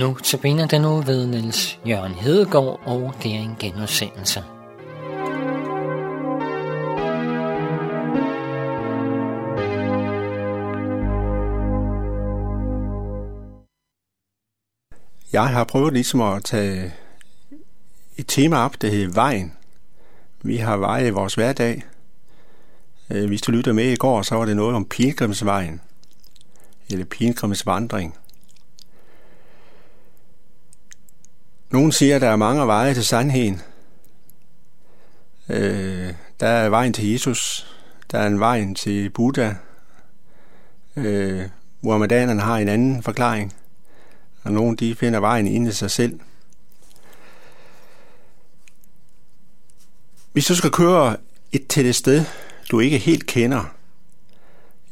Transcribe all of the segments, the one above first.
Nu tabiner den nu ved Niels Jørgen Hedegaard, og det er en genudsendelse. Jeg har prøvet ligesom at tage et tema op, der hedder vejen. Vi har veje i vores hverdag. Øh, hvis du lytter med i går, så var det noget om pilgrimsvejen, eller pilgrimsvandring. Nogen siger, at der er mange veje til sandheden. Øh, der er vejen til Jesus, der er en vej til Buddha. Øh, Muhammedanerne har en anden forklaring, og nogen de finder vejen ind i sig selv. Hvis du skal køre et til et sted, du ikke helt kender,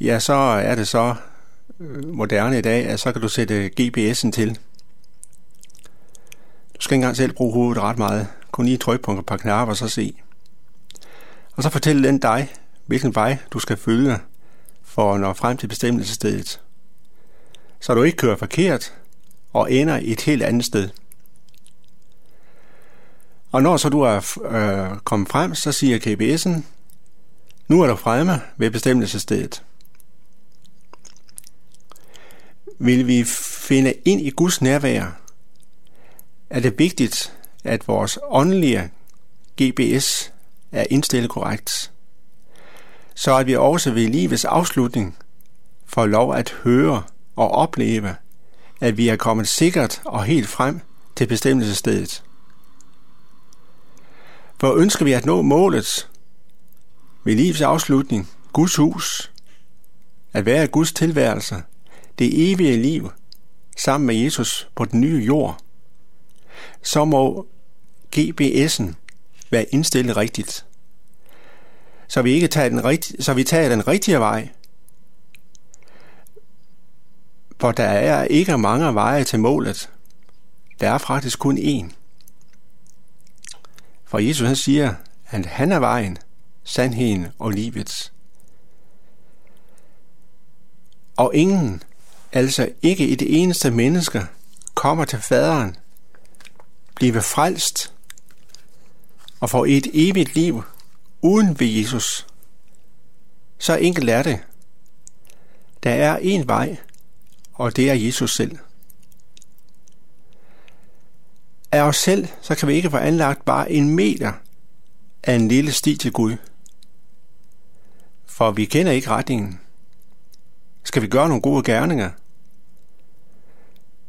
ja, så er det så øh, moderne i dag, at så kan du sætte GPS'en til. Du skal ikke engang selv bruge hovedet ret meget. Kun lige trykke på et par knapper og så se. Og så fortæller den dig, hvilken vej du skal følge for at nå frem til bestemmelsesstedet. Så du ikke kører forkert og ender et helt andet sted. Og når så du er øh, kommet frem, så siger KBS'en, nu er du fremme ved bestemmelsesstedet. Vil vi finde ind i Guds nærvær, er det vigtigt, at vores åndelige GPS er indstillet korrekt, så at vi også ved livets afslutning får lov at høre og opleve, at vi er kommet sikkert og helt frem til bestemmelsesstedet. For ønsker vi at nå målet ved livets afslutning, Guds hus, at være Guds tilværelse, det evige liv, sammen med Jesus på den nye jord, så må GPS'en være indstillet rigtigt. Så vi ikke tager den rigtige, så vi tager den rigtige vej. For der er ikke mange veje til målet. Der er faktisk kun én. For Jesus han siger, at han er vejen, sandheden og livet. Og ingen, altså ikke et eneste menneske, kommer til faderen blive frelst og få et evigt liv uden ved Jesus. Så enkelt er det. Der er en vej, og det er Jesus selv. Af os selv, så kan vi ikke få anlagt bare en meter af en lille sti til Gud. For vi kender ikke retningen. Skal vi gøre nogle gode gerninger?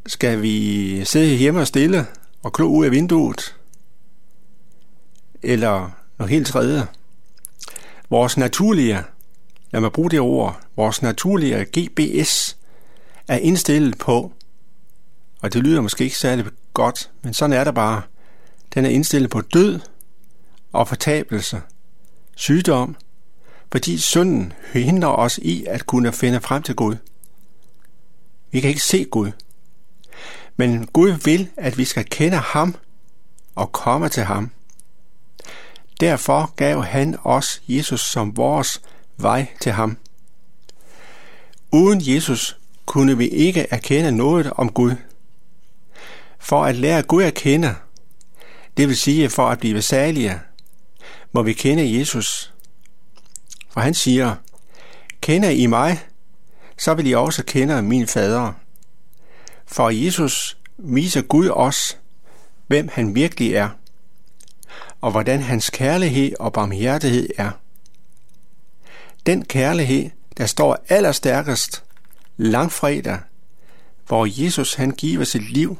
Skal vi sidde hjemme og stille og klo ud af vinduet, eller noget helt tredje. Vores naturlige, lad mig bruge det ord, vores naturlige GBS er indstillet på, og det lyder måske ikke særlig godt, men sådan er det bare, den er indstillet på død og fortabelse, sygdom, fordi synden hindrer os i at kunne finde frem til Gud. Vi kan ikke se Gud. Men Gud vil, at vi skal kende ham og komme til ham. Derfor gav han os Jesus som vores vej til ham. Uden Jesus kunne vi ikke erkende noget om Gud. For at lære Gud at kende, det vil sige for at blive særlige, må vi kende Jesus. For han siger, kender I mig, så vil I også kende min fader. For Jesus viser Gud os, hvem han virkelig er, og hvordan hans kærlighed og barmhjertighed er. Den kærlighed, der står allerstærkest langfredag, hvor Jesus han giver sit liv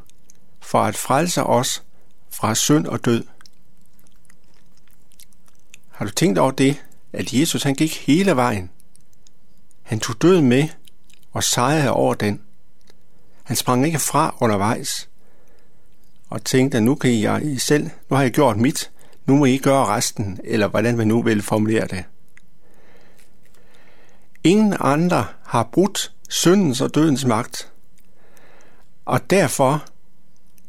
for at frelse os fra synd og død. Har du tænkt over det, at Jesus han gik hele vejen? Han tog døden med og sejrede over den. Han sprang ikke fra undervejs og tænkte, at nu kan jeg selv, nu har jeg gjort mit, nu må I gøre resten, eller hvordan man nu vil formulere det. Ingen andre har brudt syndens og dødens magt, og derfor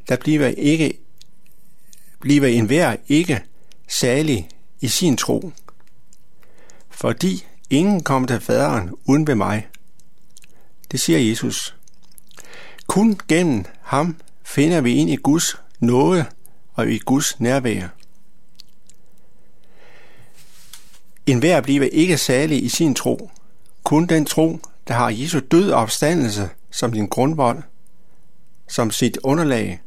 der bliver ikke bliver enhver ikke særlig i sin tro, fordi ingen kom til faderen uden ved mig. Det siger Jesus. Kun gennem ham finder vi ind i Guds nåde og i Guds nærvær. En hver bliver ikke særlig i sin tro. Kun den tro, der har Jesu død og opstandelse som din grundvold, som sit underlag.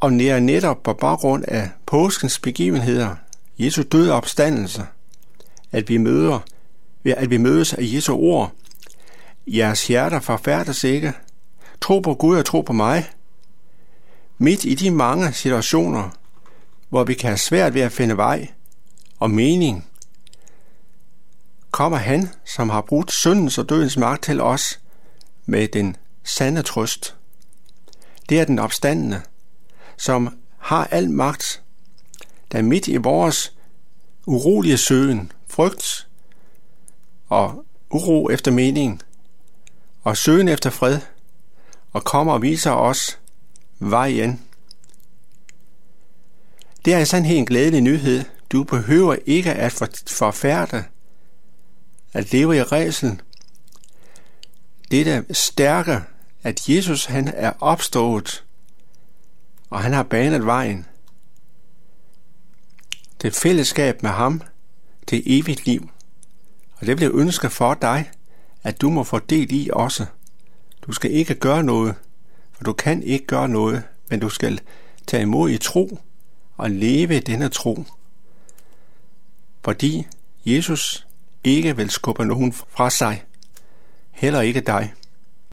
Og nære netop på baggrund af påskens begivenheder, Jesu død og opstandelse, at vi møder, at vi mødes af Jesu ord. Jeres hjerter forfærdes ikke. Tro på Gud og tro på mig. Midt i de mange situationer, hvor vi kan have svært ved at finde vej og mening, kommer han, som har brugt syndens og dødens magt til os, med den sande trøst. Det er den opstandende, som har al magt, der midt i vores urolige søgen, frygt og uro efter mening, og søgen efter fred, og kommer og viser os vejen. Det er i sandhed en glædelig nyhed. Du behøver ikke at forfærde, at leve i rædsel. Det er stærke, at Jesus han er opstået, og han har banet vejen Det fællesskab med ham, det evigt liv. Og det vil jeg ønske for dig, at du må få del i også. Du skal ikke gøre noget, for du kan ikke gøre noget, men du skal tage imod i tro og leve denne tro. Fordi Jesus ikke vil skubbe nogen fra sig, heller ikke dig.